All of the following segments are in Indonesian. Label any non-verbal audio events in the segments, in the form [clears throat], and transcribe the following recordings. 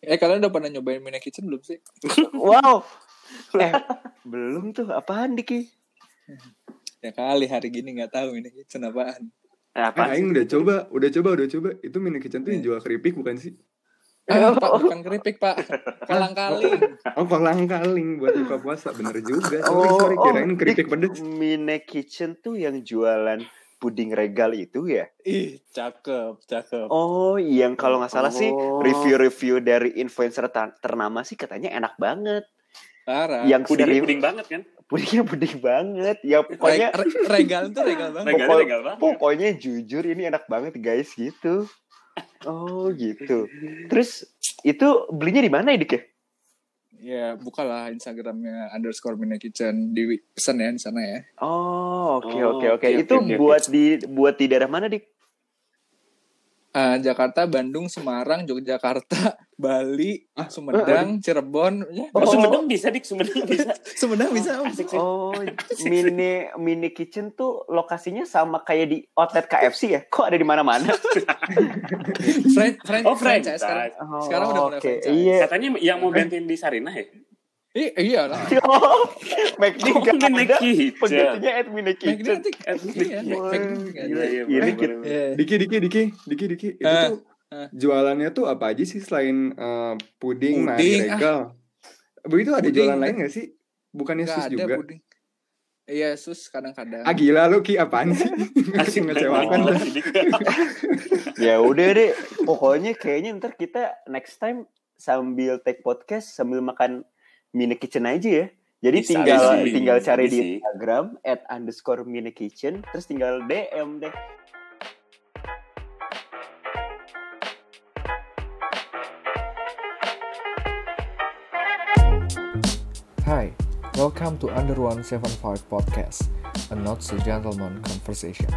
Eh kalian udah pernah nyobain mini kitchen belum sih? [laughs] Wow. Eh, belum tuh. Apaan Diki? Ya kali hari gini nggak tahu mini kitchen apaan. Eh, Eh, apaan? Aing udah coba, udah coba, udah coba. Itu mini kitchen tuh yang jual keripik bukan sih? Ah, pak bukan keripik pak, kalang kaling. Oh, kolang kaling buat buka puasa. Bener juga. Sorry, Oh, sorry. oh, Kirain keripik pedes. Mine Kitchen tuh yang jualan puding regal itu ya? Ih cakep, cakep. Oh, yang kalau nggak salah sih Oh. review-review dari influencer ter- ternama sih katanya enak banget. Parah. Yang Pudingnya sering puding banget kan? pudingnya puding banget. Ya pokoknya re- regal tuh regal banget. Pokok- regal banget. pokoknya jujur ini enak banget guys gitu. Oh gitu. Terus itu belinya di mana ya Dik ya? Ya bukalah Instagramnya underscore mini kitchen di pesan ya di sana ya. Oh oke Oh, oke oke. oke, Itu oke, oke, buat di buat di daerah mana Dik? Ah, Jakarta, Bandung, Semarang, Yogyakarta, [laughs] Bali, Ah, Sumedang, Cirebon, ya, Oh, Oh. Sumedang bisa dik, Sumedang bisa. [laughs] Sumedang bisa. Asik sih. Oh, [laughs] mini mini kitchen tuh lokasinya sama kayak di outlet KFC ya? Kok ada di mana-mana? Fran- fran- Oh, franchise franchise. sekarang. Oh, Sekarang udah mulai franchise. Iya. Katanya yang mau gantiin di Sarinah ya? Ih, iya lah. Oh, McD Oh, mini ada. kitchen. Penggantinya McD kitchen. nanti. Iya, Wah, McD nanti. Gila, iya. Diki, Diki, Diki, Diki, Diki. Itu Eh, tuh eh. jualannya tuh apa aja sih selain eh, puding, nah Puding, regal? Begitu ada Puding, jualan kan? lain gak sih? Bukannya Nggak sus ada juga? puding. Iya, sus kadang-kadang. Ah gila lu Ki apaan [laughs] sih? Asik Ngecewakan. Dik. [laughs] Ya udah deh. Pokoknya kayaknya ntar kita next time sambil take podcast sambil makan mini kitchen aja ya. Jadi Bisa, tinggal bisa. tinggal cari Bisa di. Instagram at underscore mini kitchen terus tinggal DM deh. Hi, welcome to Under 175 Podcast, a not so gentleman conversation.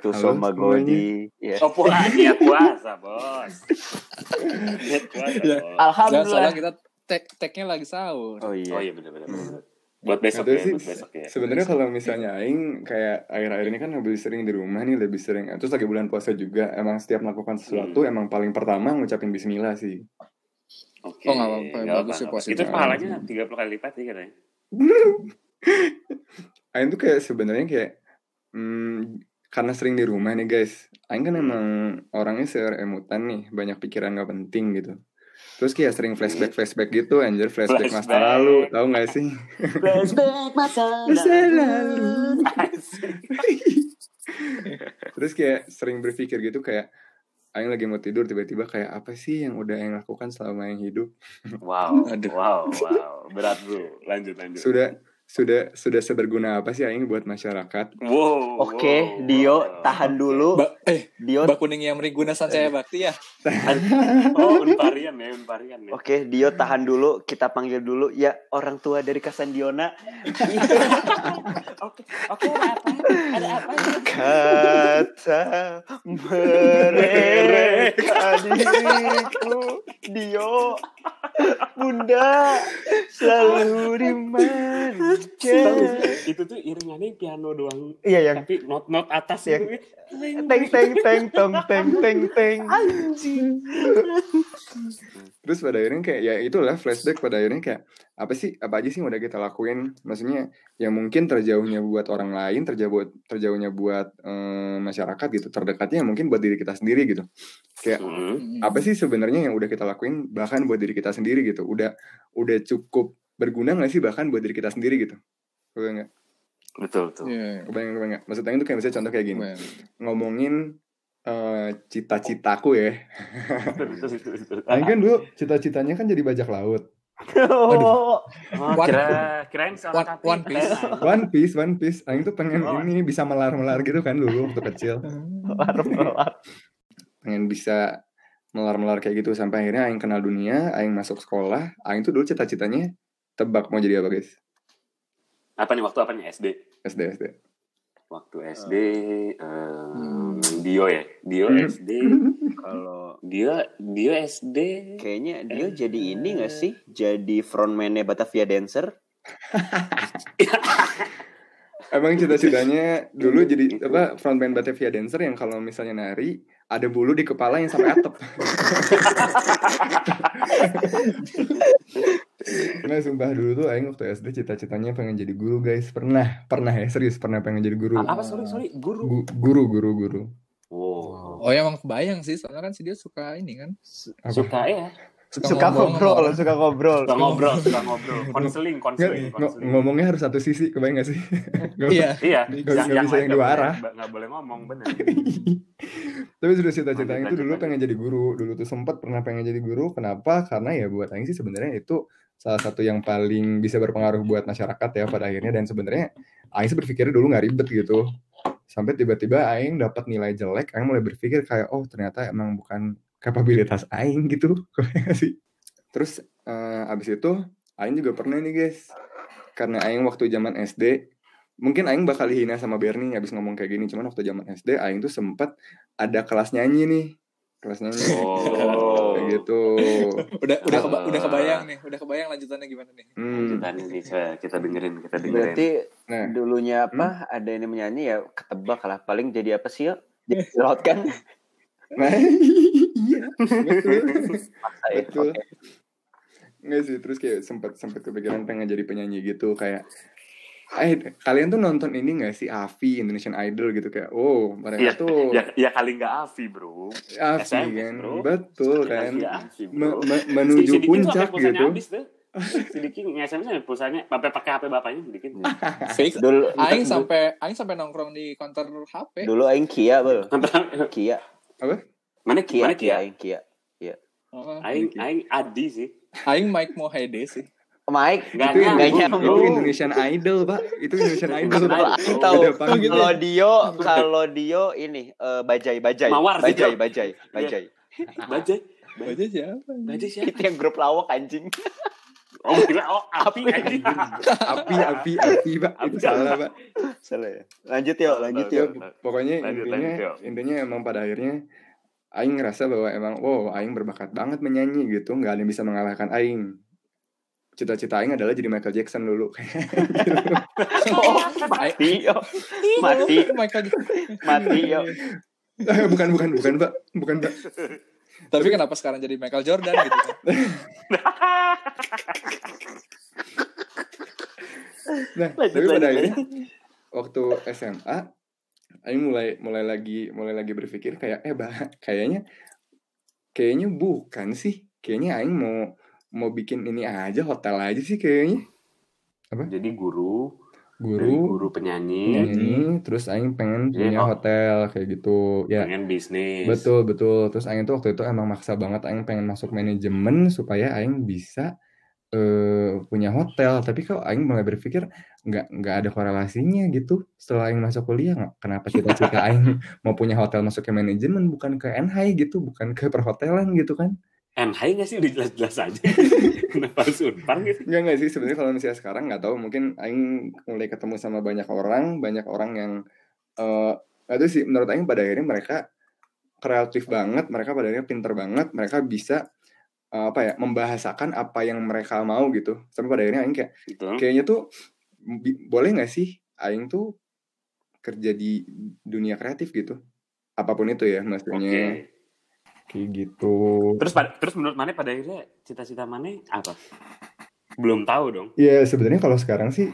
Itu Godi. Ya. Oh, puasa, bos. Niat puasa, Ya. bos. Jangan Alhamdulillah. salah kita tag tagnya lagi sahur. Oh iya. Oh iya, benar-benar. Buat besok Ada ya, sih buat besok ya. sebenarnya kalau misalnya aing kayak akhir-akhir ini kan lebih sering di rumah nih lebih sering terus lagi bulan puasa juga emang setiap melakukan sesuatu Hmm. emang paling pertama ngucapin bismillah sih Oke. Oh, nggak apa-apa, bagus sih. Itu pahalanya 30 kali lipat sih katanya. [laughs] Aing tuh kayak sebenarnya kayak hmm, karena sering di rumah nih guys Aing kan emang orangnya seremutan nih banyak pikiran gak penting gitu terus kayak sering flashback flashback gitu anjir flashback, masa Flashback. lalu tahu gak sih [laughs] Flashback masa Masa lalu. terus kayak sering berpikir gitu kayak Aing lagi mau tidur tiba-tiba kayak apa sih yang udah Aing lakukan selama yang hidup Wow, [laughs] Aduh. wow, wow. Berat, bro. Lanjut, lanjut. sudah sudah sudah seberguna apa sih Aing buat masyarakat Wow. Oke, wow, Dio wow. tahan dulu. Ba eh, Dio Mbak Kuning yang meriguna sancaya bakti ya. [laughs] Oh, unparian ya, unparian ya. Oke, Dio tahan dulu. Kita panggil dulu ya orang tua dari Kasandiona. [laughs] Oke, oke, ada apa? Ada apa? Kata mereka diriku Dio Bunda selalu Itu tuh iringannya piano doang. Iya yang Tapi not-not atas Yang- itu. teng teng teng tong teng teng teng Terus pada akhirnya kayak ya itulah flashback pada akhirnya kayak apa sih apa aja sih yang udah kita lakuin? Maksudnya yang mungkin terjauhnya buat orang lain terjauh terjauhnya buat eh, masyarakat gitu terdekatnya mungkin buat diri kita sendiri gitu. Kayak Hmm. apa sih sebenarnya yang udah kita lakuin bahkan buat diri kita sendiri gitu. Udah udah cukup berguna nggak sih bahkan buat diri kita sendiri gitu kebayang nggak Betul, betul. Iya. kebayang kebayang nggak maksudnya itu kayak misalnya contoh kayak gini Well, ngomongin eh, cita-citaku ya Betul, betul, betul, betul. Aing kan dulu cita-citanya kan jadi bajak laut oh Oh, One- kira kirain seorang One- One Piece. [laughs] One Piece, One Piece. Aing tuh pengen Oh. ini bisa melar-melar gitu kan dulu waktu kecil. Pengen bisa melar-melar kayak gitu sampai akhirnya Aing kenal dunia, Aing masuk sekolah. Aing tuh dulu cita-citanya tebak mau jadi apa guys? Apa nih waktu apa nih SD? SD SD. Waktu SD Hmm. em, Dio ya. Dio Hmm. SD. [laughs] Kalau Dio Dio SD. kayaknya dia jadi ini gak sih? Jadi frontman-nya Batavia Dancer? [laughs] Emang cita-citanya dulu jadi apa frontman Batavia Dancer yang kalau misalnya nari ada bulu di kepala yang sampai atap. Nggak sumpah dulu tuh Aing waktu SD cita-citanya pengen jadi guru guys Pernah, pernah ya serius pernah pengen jadi guru Apa sorry sorry guru. Gu- Guru, guru, guru Oh. Oh ya emang kebayang sih, soalnya kan si dia suka ini kan. Apa? Suka ya. Suka ngobrol, suka ngobrol. Suka ngobrol, suka ngobrol. [laughs] Konseling, konseling, ng- konseling. ngomongnya harus satu sisi, kebayang gak sih? [laughs] Iya. Iya, bisa- nggak bisa yang dua arah. Nggak boleh ngomong, bener. [laughs] Tapi sudah Lanjut, itu dulu pengen jadi guru. Dulu tuh sempat pernah pengen jadi guru. Kenapa? Karena ya buat Aing sih sebenarnya itu salah satu yang paling bisa berpengaruh buat masyarakat ya pada akhirnya. Dan sebenarnya Aing sih berpikir dulu nggak ribet gitu. Sampai tiba-tiba Aing dapat nilai jelek, Aing mulai berpikir kayak oh ternyata emang bukan kapabilitas Aing gitu. [laughs] Sih? Terus eh, abis itu Aing juga pernah nih guys. Karena Aing waktu zaman SD mungkin Aing bakal dihina sama Bernie habis ngomong kayak gini cuman waktu zaman SD Aing tuh sempet ada kelas nyanyi nih kelas nyanyi Oh. [laughs] kayak gitu Udah udah keba- Ah. udah kebayang nih, udah kebayang lanjutannya gimana nih. hmm. Kita nih, kita, dengerin, kita dengerin. Berarti nah dulunya apa? Ada yang menyanyi ya ketebak lah. Paling jadi apa sih yuk? Jadi pilot kan? [laughs] nah iya betul ya. Betul. Nggak sih terus kayak sempet sempet kepikiran pengen jadi penyanyi gitu kayak eh kalian tuh nonton ini gak sih Avi Indonesian Idol gitu kayak oh mereka Iya, tuh Ya, ya kali nggak Avi, bro. Avi SMS, kan bro. betul Ya kan Avi, bro. me- Si- menuju puncak gitu habis tuh. Si Diki nge-SMS sampai pulsanya sampai pakai HP bapaknya sedikit. Fake. Dulu Aing sampai Aing sampai nongkrong di counter HP. dulu aing Kia, Bel. Kia. Mana Kia, mana Kia Kia? aing Kia. Heeh. Aing aing Adi sih. Aing Mike Mohede sih. Mike, Nggak itu, itu, nyambung. itu Indonesian Idol pak itu Indonesian Idol Pak. Tahu. Kalau Dio, kalau Dio ini eh, bajai, bajai, Mawar sih, bajai, Bro. bajai, bajai. Bajai. Siapa? Bajai siapa? Itu yang grup lawak anjing. Oh, kira oh api anjing. api api api pak itu salah pak Salah ya. Lanjut yuk, lanjut yuk. pokoknya Lanjut, intinya lanjut, yuk. intinya emang pada akhirnya Aing ngerasa bahwa emang wow Aing berbakat banget menyanyi gitu. Nggak ada yang bisa mengalahkan Aing. Cita-cita Aing adalah jadi Michael Jackson dulu. [laughs] Oh, mati yuk. Mati, Michael. mati yuk. bukan bukan bukan pak bukan pak Tapi kenapa sekarang jadi Michael Jordan gitu? Kan? nah Lanjut, tapi pada akhirnya waktu SMA Aing mulai mulai lagi mulai lagi berpikir kayak eh bah kayaknya kayaknya bukan sih. Kayaknya Aing mau mau bikin ini aja hotel aja sih kayaknya. Jadi guru, guru. guru penyanyi, nyanyi terus Aing pengen Iya, punya oh. hotel kayak gitu. Ya. Pengen bisnis. betul betul. Terus Aing tuh waktu itu emang maksa banget Aing pengen masuk manajemen supaya Aing bisa eh punya hotel. Tapi kok Aing mulai berpikir nggak nggak ada korelasinya gitu. Setelah Aing masuk kuliah nggak kenapa cita-cita [laughs] Aing mau punya hotel masuk ke manajemen bukan ke NHI gitu bukan ke perhotelan gitu kan? NHI nggak sih? Udah jelas-jelas aja. [laughs] Kenapa harus unpar gitu? Enggak enggak sih. Sebenarnya kalau misalnya sekarang nggak tahu. Mungkin Aing mulai ketemu sama banyak orang banyak orang yang eh nggak tahu sih. Menurut Aing pada akhirnya mereka kreatif banget mereka pada akhirnya pinter banget mereka bisa eh, apa ya membahasakan apa yang mereka mau gitu sampai pada akhirnya Aing kayak Gitu. kayaknya tuh boleh nggak sih Aing tuh kerja di dunia kreatif gitu apa pun itu ya Oke. maksudnya kayak gitu Terus pada, terus menurut mana pada akhirnya cita-cita mana apa? Belum tahu dong. Ya sebenarnya kalau sekarang sih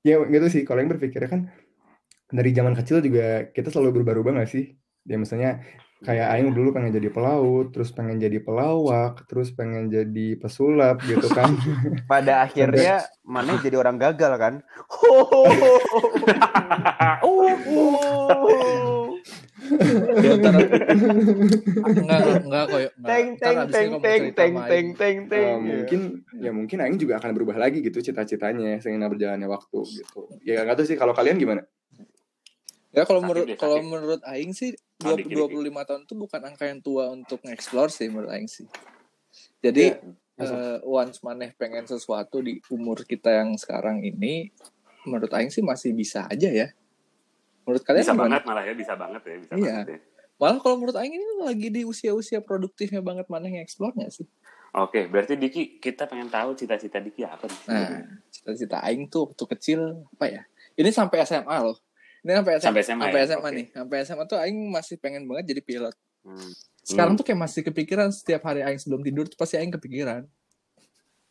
ya gitu sih kalau yang berpikirnya kan dari zaman kecil juga kita selalu berubah-ubah gak sih? Ya misalnya kayak Aing dulu pengen jadi pelaut, terus pengen jadi pelawak, terus pengen jadi pesulap gitu [laughs] kan. Pada akhirnya [laughs] mana jadi orang gagal kan? [laughs] Enggak enggak kok. Teng teng ini teng teng teng teng teng teng. Eh, mungkin ya mungkin Aing juga akan berubah lagi gitu cita-citanya seiring berjalannya waktu gitu. Ya nggak tahu sih kalau kalian gimana? Ya kalau menurut kalau menurut Aing sih Ah, 20, dikit, 25 tahun itu bukan angka yang tua untuk nge-explore sih menurut Aing sih. Jadi Ya, eh, once maneh pengen sesuatu di umur kita yang sekarang ini menurut Aing sih masih bisa aja ya. Menurut kalian bisa gimana? banget malah ya, bisa banget ya, bisa Iya. banget ya. Malah kalau menurut Aing ini lagi di usia-usia produktifnya banget mana yang explore gak sih? Oke, berarti Diki kita pengen tahu cita-cita Diki apa nih? Nah, cita-cita Aing tuh waktu kecil apa ya? Ini sampai SMA loh. Ini sampai SMA, Sampai SMA sampai ya? SMA Oke. nih. Sampai SMA tuh Aing masih pengen banget jadi pilot. Hmm. Sekarang Hmm. tuh kayak masih kepikiran setiap hari Aing sebelum tidur tuh pasti Aing kepikiran.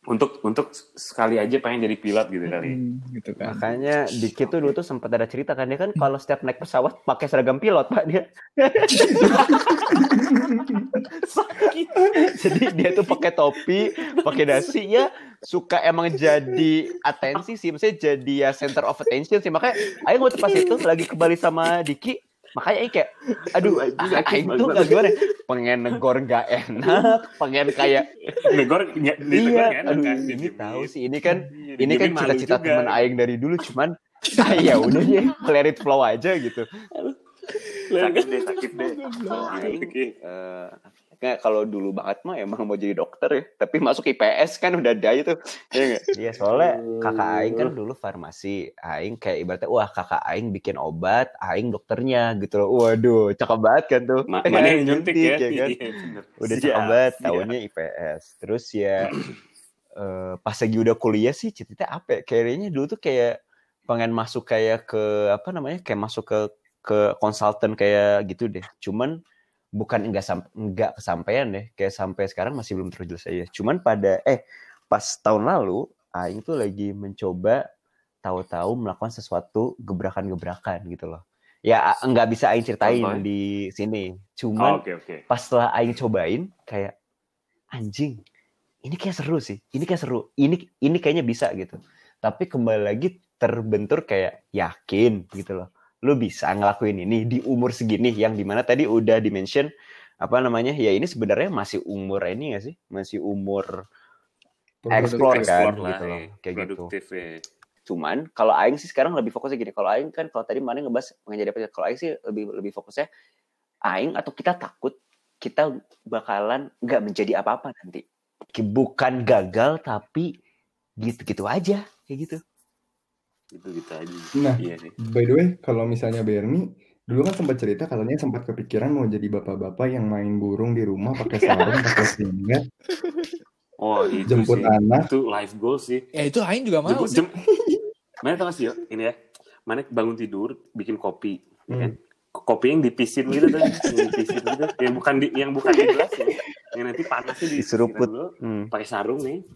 Untuk untuk sekali aja pengen jadi pilot gitu kali. Hmm, gitu kan. Makanya Diki tuh dulu tuh sempat ada cerita kan dia kan kalau setiap naik pesawat pakai seragam pilot pak dia. [laughs] Jadi dia tuh pakai topi, pakai dasi ya suka emang jadi atensi sih, maksudnya jadi ya center of attention sih. Makanya Aing waktu pas itu lagi kembali sama Diki, makanya Aing kayak, aduh, ah, Aing tuh nggak gimana, ya, pengen negor nggak enak, pengen kayak Negor negor iya, nggak enak aduh kan? ini tahu sih ini kan Iya, ini kan cita-cita teman Aing dari dulu cuman ah ya udah ya let it flow aja gitu. Sakit deh sakit deh. Aing. Kayak kalau dulu banget mah emang mau jadi dokter ya. Tapi masuk IPS kan udah ada itu. Ya nggak? Iya soalnya kakak Aing kan dulu farmasi. Aing kayak ibaratnya wah kakak Aing bikin obat Aing dokternya gitu loh. Waduh cakep banget kan tuh. Ma- mana yang nyuntik ya? kan? Iya, bener. udah Siap, cakep banget tahunnya IPS terus ya [clears throat] eh, pas lagi udah kuliah sih cita apa ya? kayaknya dulu tuh kayak pengen masuk kayak ke apa namanya kayak masuk ke ke konsultan kayak gitu deh. Cuman bukan enggak enggak kesampaian deh kayak sampai sekarang masih belum terjelas aja. Cuman pada eh pas tahun lalu Aing tuh lagi mencoba tahu-tahu melakukan sesuatu gebrakan-gebrakan gitu loh. Ya a- nggak bisa Aing ceritain Contohnya? di sini. Oh, cuman Oke oke. pas setelah aing cobain kayak anjing ini kayak seru sih ini kayak seru ini ini kayaknya bisa gitu. Tapi kembali lagi terbentur kayak yakin gitu loh lu bisa ngelakuin ini di umur segini yang di mana tadi udah dimention apa namanya ya ini sebenarnya masih umur ini gak sih masih umur explore kan Explore lah, gitu loh eh. kayak gitu ya. Cuman kalau aing sih sekarang lebih fokusnya gini. Kalau aing kan kalau tadi mana ngebahas pengen jadi apa? Kalau aing sih lebih lebih fokusnya aing atau kita takut kita bakalan nggak menjadi apa-apa nanti. Bukan gagal tapi gitu-gitu aja kayak gitu. Gitu gitu aja. Nah. Iya sih. By the way, kalau misalnya Bernie, dulu kan sempat cerita katanya sempat kepikiran mau jadi bapak-bapak yang main burung di rumah pakai sarung, [laughs] pakai singlet, Oh itu jemput sih. anak. Itu life goal sih. Ya itu Aing juga mau Jemput, sih. jem- [laughs] Mana tau gak sih yo? Ini ya. Mana bangun tidur bikin kopi. ya Hmm. kan? Kopi yang dipisin gitu tuh. yang dipisin gitu. Yang bukan di yang bukan di gelas ya. Yang nanti panasnya di Diseruput. dulu. Hmm. Pakai sarung nih.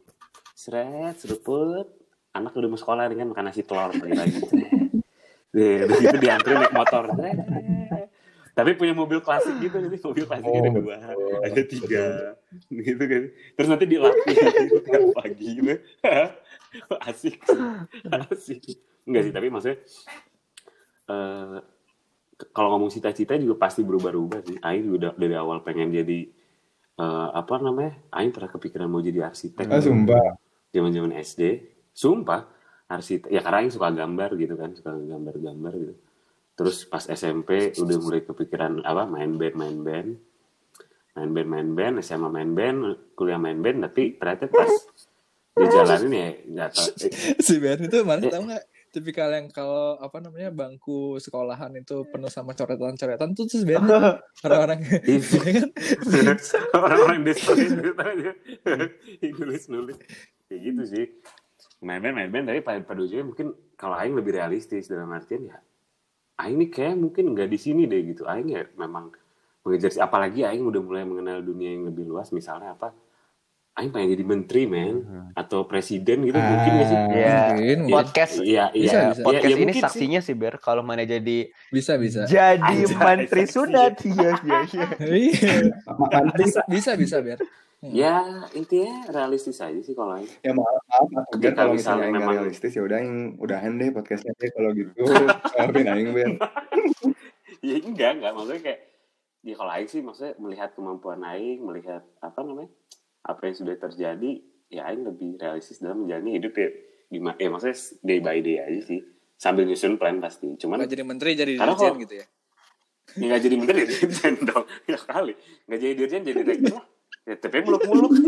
Seret, seruput. Anak udah mau sekolah kan makan nasi telur pagi-pagi. Deh, udah gitu diantri naik motor. Tapi punya mobil klasik gitu jadi mobil klasiknya ada Oh, dua, ada tiga, gitu kan. Terus nanti dilatih gitu tiap pagi gitu. [laughs] asik, asik. Enggak sih, tapi maksudnya eh kalau ngomong cita-cita juga pasti berubah-ubah sih. Aing juga dari awal pengen jadi eh, apa namanya? Aing pernah kepikiran mau jadi arsitek. Ah, sumpah. Zaman-zaman SD. Sumpah, arsitek. Ya karena Aing suka gambar gitu kan, suka gambar-gambar gitu. Terus pas SMP udah mulai kepikiran apa main band main band main band main band SMA main band kuliah main band tapi ternyata pas dijalanin ya nggak tahu si Ben itu mana Eh. tau nggak tipikal yang kalau apa namanya bangku sekolahan itu penuh sama coretan-coretan tuh terus Ben [laughs] orang-orang Iya. [laughs] ya kan orang-orang desa gitu aja [laughs] nulis nulis kayak gitu sih main band main band tapi pada pada ujungnya mungkin kalau Aing lebih realistis dalam artian ya Aing nih kayak mungkin nggak di sini deh gitu. Aing ya memang mengejar apalagi Aing udah mulai mengenal dunia yang lebih luas misalnya apa Aing pengen jadi menteri men atau presiden gitu mungkin nggak sih? Ya, mungkin, podcast. Iya Bisa, iya. Bisa. Ya, podcast ya ini mungkin sih. saksinya sih Ber kalau mana jadi bisa bisa. jadi Anjay, menteri saksinya. sunat [laughs] iya iya iya. Iya. Bisa bisa bisa Ben ya intinya realistis aja sih kalau Aing Ya maaf, maaf Kita kalau misalnya misalnya nggak memang- realistis ya udah yang udahan deh podcastnya deh kalau gitu. [laughs] Maafin aing Ber. [laughs] ya enggak enggak. Maksudnya kayak ya kalau Aing sih maksudnya melihat kemampuan Aing melihat apa namanya apa yang sudah terjadi ya Aing lebih realistis dalam menjalani hidup ya. Gimana ya maksudnya day by day aja sih. Sambil nyusun plan pasti. Cuman nggak jadi menteri jadi dirjen kalau- gitu ya? Ya nggak jadi menteri [laughs] ya dirjen dong. Ya kali. Nggak jadi dirjen jadi direktur ya tapi muluk-muluk [laughs]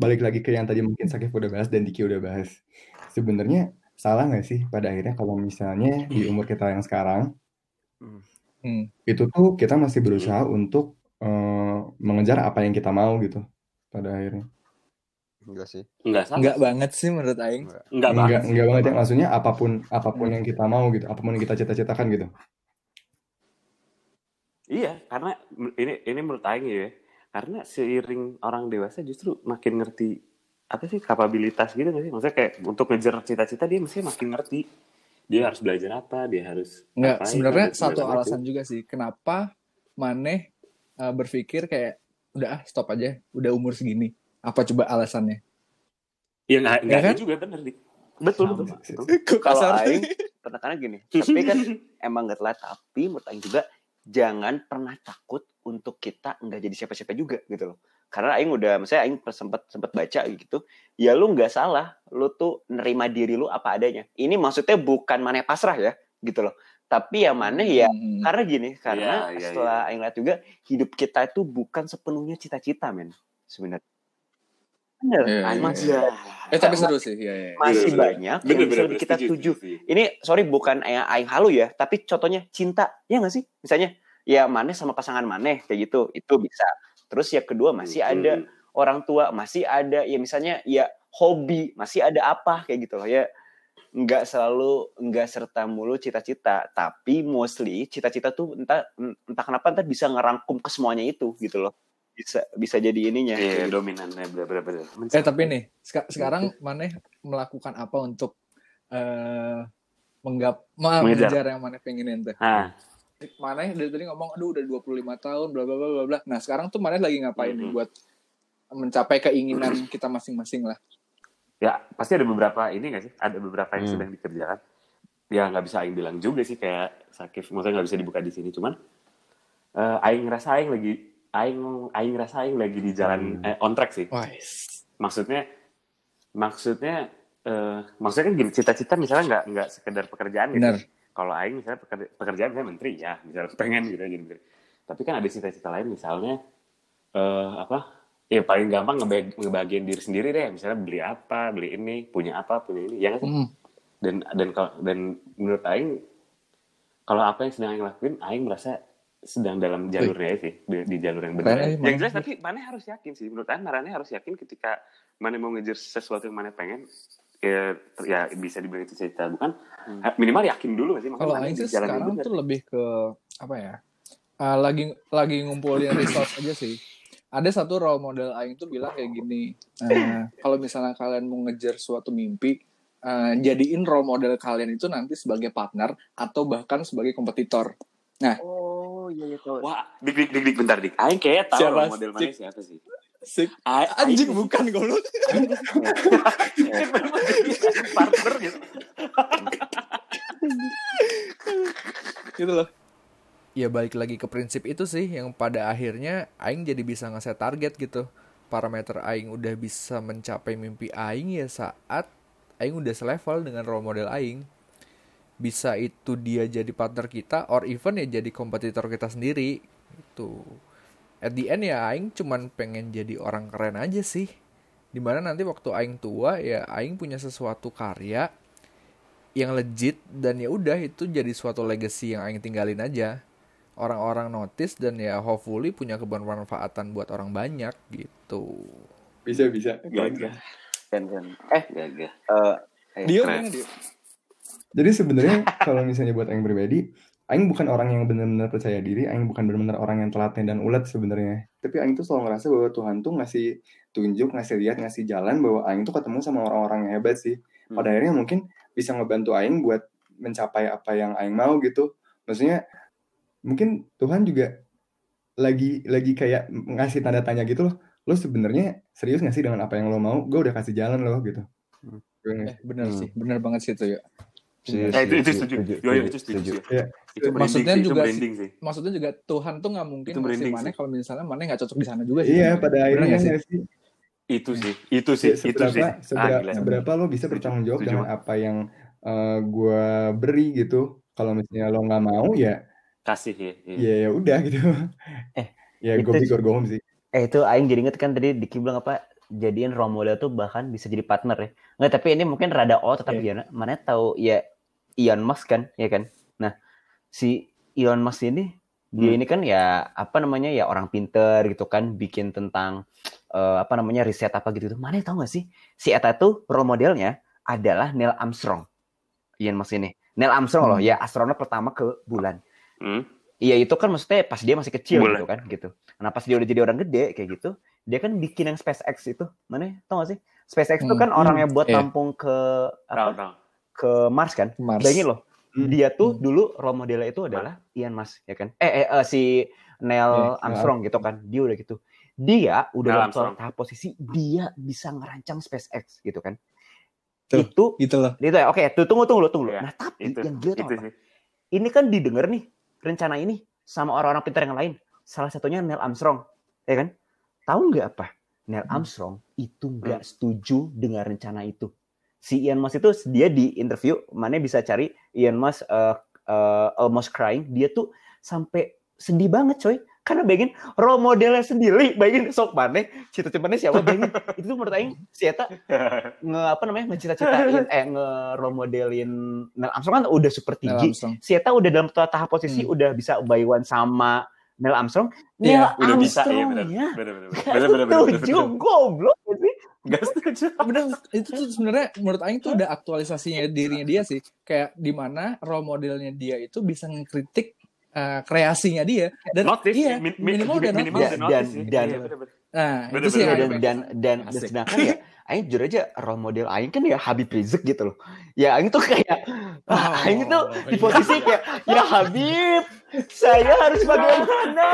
Balik lagi ke yang tadi mungkin Sakif udah bahas dan Diki udah bahas. Sebenarnya salah nggak sih pada akhirnya kalau misalnya di umur kita yang sekarang Hmm. itu tuh kita masih berusaha untuk eh, mengejar apa yang kita mau gitu pada akhirnya Enggak sih. Enggak salah. Enggak banget sih menurut Aing. Enggak. Enggak banget. enggak sih. enggak banget ya maksudnya apa pun apa pun Hmm. yang kita mau gitu apa pun yang kita cita-citakan gitu Iya, karena ini ini menurut Aing ya. Karena seiring orang dewasa justru makin ngerti apa sih kapabilitas gitu nggak sih? Maksudnya kayak untuk ngejar cita-cita dia mesti makin ngerti. Dia harus belajar apa, dia harus Enggak, ngapain, sebenarnya dan satu alasan juga sih kenapa Maneh uh, berpikir kayak udah ah stop aja, udah umur segini. Apa coba alasannya? Iya nggak nggak Ya kan? juga bener dik. Betul betul. [laughs] Kalau kasar? Aing penekanannya gini, tapi kan [laughs] emang gak telat, tapi menurut Aing juga jangan pernah takut untuk kita nggak jadi siapa-siapa juga gitu loh. Karena Aing udah, misalnya Aing sempat sempat baca gitu, ya lu nggak salah, lu tuh nerima diri lu apa adanya. Ini maksudnya bukan mana pasrah ya, gitu loh. Tapi ya mana ya, Hmm. karena gini, karena Iya, iya, setelah Aing lihat juga hidup kita itu bukan sepenuhnya cita-cita men, sebenarnya. Bener, Iya, iya, masih, iya. Eh tapi seru sih, ya, ya. masih Bener, banyak yang Bener bisa bener bener, kita setuju, tuju setuju. ini sorry bukan yang aing halu ya tapi contohnya cinta ya nggak sih misalnya ya maneh sama pasangan maneh kayak gitu itu bisa terus ya kedua masih Hmm. ada orang tua masih ada ya misalnya ya hobi masih ada apa kayak gitu loh ya nggak selalu nggak serta mulu cita-cita tapi mostly cita-cita tuh entah entah kenapa entah bisa ngerangkum ke semuanya itu gitu loh bisa bisa jadi ininya Iya, kayak gitu. dominannya bener-bener. Eh tapi nih, seka- sekarang Maneh melakukan apa untuk eh menggap Mengejar. yang Maneh pengenin tuh? Nah, Maneh dari tadi ngomong aduh udah 25 tahun bla bla bla bla bla. Nah, sekarang tuh Maneh lagi ngapain nih Mhm. buat mencapai keinginan kita masing-masing lah. ya pasti ada beberapa ini nggak sih? Ada beberapa yang Hmm. sedang dikerjakan. Ya nggak bisa Aing bilang juga sih kayak sakit. Maksudnya nggak bisa dibuka di sini. Cuman eh Aing ngerasa Aing lagi Aing Aing ngerasa Aing lagi di jalan Hmm. eh, on track sih. Wise. Maksudnya maksudnya eh maksudnya kan gini cita-cita misalnya nggak nggak sekedar pekerjaan gitu. Kalau Aing misalnya peker- pekerjaan misalnya menteri ya, misalnya [laughs] pengen gitu jadi menteri. Tapi kan ada cita-cita lain misalnya eh apa? Ya paling gampang ngeba- ngebahagiain diri sendiri deh. Misalnya beli apa, beli ini, punya apa, punya ini. Ya sih? Hmm. Dan dan kalau- dan menurut Aing kalau apa yang sedang Aing lakuin, Aing merasa sedang dalam jalurnya sih, di, di jalur yang benar. Yang jelas tapi Mane harus yakin sih. Menurut Aing, Mane harus yakin ketika Mane mau ngejar sesuatu yang Mane pengen, ya, ya bisa dibilang itu cita bukan minimal yakin dulu sih Kalau Aing sih sekarang tuh lebih ke apa ya? Ah, lagi lagi ngumpulin resource aja sih. Ada satu role model Aing tuh bilang kayak gini. eh, kalau misalnya kalian mau ngejar suatu mimpi, eh, jadiin role model kalian itu nanti sebagai partner atau bahkan sebagai kompetitor. oh iya iya tahu. Wah, dik dik dik dik bentar dik. Aing kayak tahu Siapa? role model Cik. siapa sih? Sik. Aing, Anjing bukan goblok. Partner gitu. gitu loh. ya balik lagi ke prinsip itu sih yang pada akhirnya aing jadi bisa ngeset target gitu parameter aing udah bisa mencapai mimpi aing ya saat aing udah selevel dengan role model aing bisa itu dia jadi partner kita or even ya jadi kompetitor kita sendiri itu at the end ya aing cuman pengen jadi orang keren aja sih di mana nanti waktu aing tua ya aing punya sesuatu karya yang legit dan ya udah itu jadi suatu legacy yang aing tinggalin aja orang-orang notice dan ya hopefully punya kebermanfaatan buat orang banyak gitu bisa bisa Gagah. Eh Gagah. eh, eh, keren. gimana Dio? Jadi sebenarnya kalau misalnya buat Aing pribadi, Aing bukan orang yang benar-benar percaya diri, Aing bukan benar-benar orang yang telaten dan ulet sebenarnya. Tapi Aing tuh selalu ngerasa bahwa Tuhan tuh ngasih tunjuk, ngasih lihat, ngasih jalan bahwa Aing tuh ketemu sama orang-orang yang hebat sih. Pada akhirnya mungkin bisa ngebantu Aing buat mencapai apa yang Aing mau gitu. Maksudnya mungkin Tuhan juga lagi lagi kayak ngasih tanda tanya gitu loh. Lo sebenarnya serius gak sih dengan apa yang lo mau? Gue udah kasih jalan loh gitu. Nggak- Eh, bener Hmm. sih, bener banget sih itu ya. Setuju, Eh, itu, itu setuju, Yo, yo, itu setuju. Iya. Itu Maksudnya sih, itu juga branding sih. Maksudnya juga Tuhan tuh nggak mungkin Itu ngasih sih. kalau misalnya Mane nggak cocok di sana juga sih. Iya, pada akhirnya nggak sih? sih? Itu sih, itu sih, Ya, itu seberapa, sih. seberapa, Ah, seberapa lo bisa bertanggung jawab setuju dengan apa yang eh, gua beri gitu. Kalau misalnya lo nggak mau ya, Kasih ya. iya. ya ya udah gitu. Eh, [laughs] ya itu- or go home sih. Eh itu Aing jadi inget kan tadi Diki bilang apa jadiin role model tuh bahkan bisa jadi partner ya. Nggak, tapi ini mungkin rada out tapi ya mana tahu ya Elon Musk kan, ya kan. Nah, si Elon Musk ini dia Hmm. ini kan ya apa namanya ya orang pinter gitu kan bikin tentang eh, apa namanya riset apa gitu. Mana tahu nggak sih si Eta tuh role modelnya adalah Neil Armstrong. Elon Musk ini. Neil Armstrong loh Hmm. ya astronot pertama ke bulan. Hmm. Iya itu kan maksudnya pas dia masih kecil gitu kan gitu. Nah pas dia udah jadi orang gede kayak gitu, dia kan bikin yang SpaceX itu. Mana tau gak sih? SpaceX itu Hmm. kan orang yang buat Iya. tampung ke apa? Ke Mars kan. Mars. Bayangin loh, Hmm. dia tuh Hmm. dulu role modelnya itu adalah Ian Musk ya kan. Eh, eh, eh, si Neil Iya, Armstrong gitu kan. Dia udah gitu. Dia udah Neil dalam tahap posisi dia bisa ngerancang SpaceX gitu kan. Tuh. Itu Gitu loh. itu ya. Oke, tuh tunggu tunggu tunggu. Iya, Nah, tapi Itu. yang gila tuh Itu apa? sih. ini kan didengar nih rencana ini sama orang-orang pintar yang lain. Salah satunya Neil Armstrong, ya kan? Tahu nggak apa? Neil Hmm. Armstrong itu nggak setuju dengan rencana itu. Si Ian Musk itu dia di interview, mana bisa cari Ian Musk uh, uh, almost crying. Dia tuh sampai sedih banget, coy. Karena bayangin role modelnya sendiri, bayangin sok mana, cita mana siapa [laughs] bayangin. itu tuh menurut Aing si Eta nge apa namanya ngecita-citain [laughs] eh nge role modelin Neil Armstrong kan udah super tinggi Armstrong. si Eta udah dalam tahap posisi Hmm. udah bisa by one sama Neil Armstrong. Iya, Neil Udah bisa ya Armstrong benar. ya. Benar benar. Gak Benar benar benar. [laughs] setuju, goblok gak sih? Gak setuju. [laughs] Bener, itu tuh sebenarnya menurut Aing tuh udah aktualisasinya dirinya dia sih. Kayak di mana role modelnya dia itu bisa ngekritik eh, kreasinya dia. Dan Notice iya, min- min- minimal udah minimal notice. Dan- sih. dan- Iya, benar. Nah, Bener, itu sih bener, yang dan dan dan, dan sedangkan ya Aing jujur aja role model Aing kan ya Habib Rizik gitu loh. Ya Aing tuh kayak Oh, Aing tuh di posisi kayak ya Habib, saya harus bagaimana?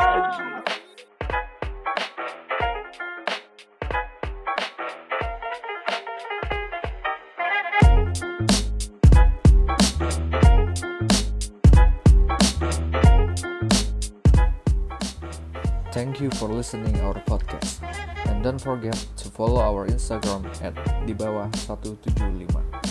Thank you for listening our podcast. And don't forget to follow our Instagram at di bawah 175.